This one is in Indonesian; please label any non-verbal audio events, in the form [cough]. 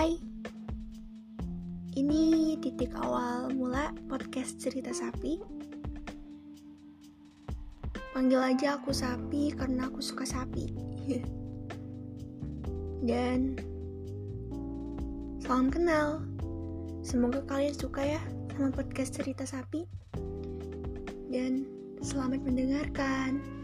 hai Ini titik awal mula podcast cerita sapi. Panggil aja aku sapi karena aku suka sapi. [laughs] Dan salam kenal. Semoga kalian suka ya sama podcast cerita sapi. Dan selamat mendengarkan.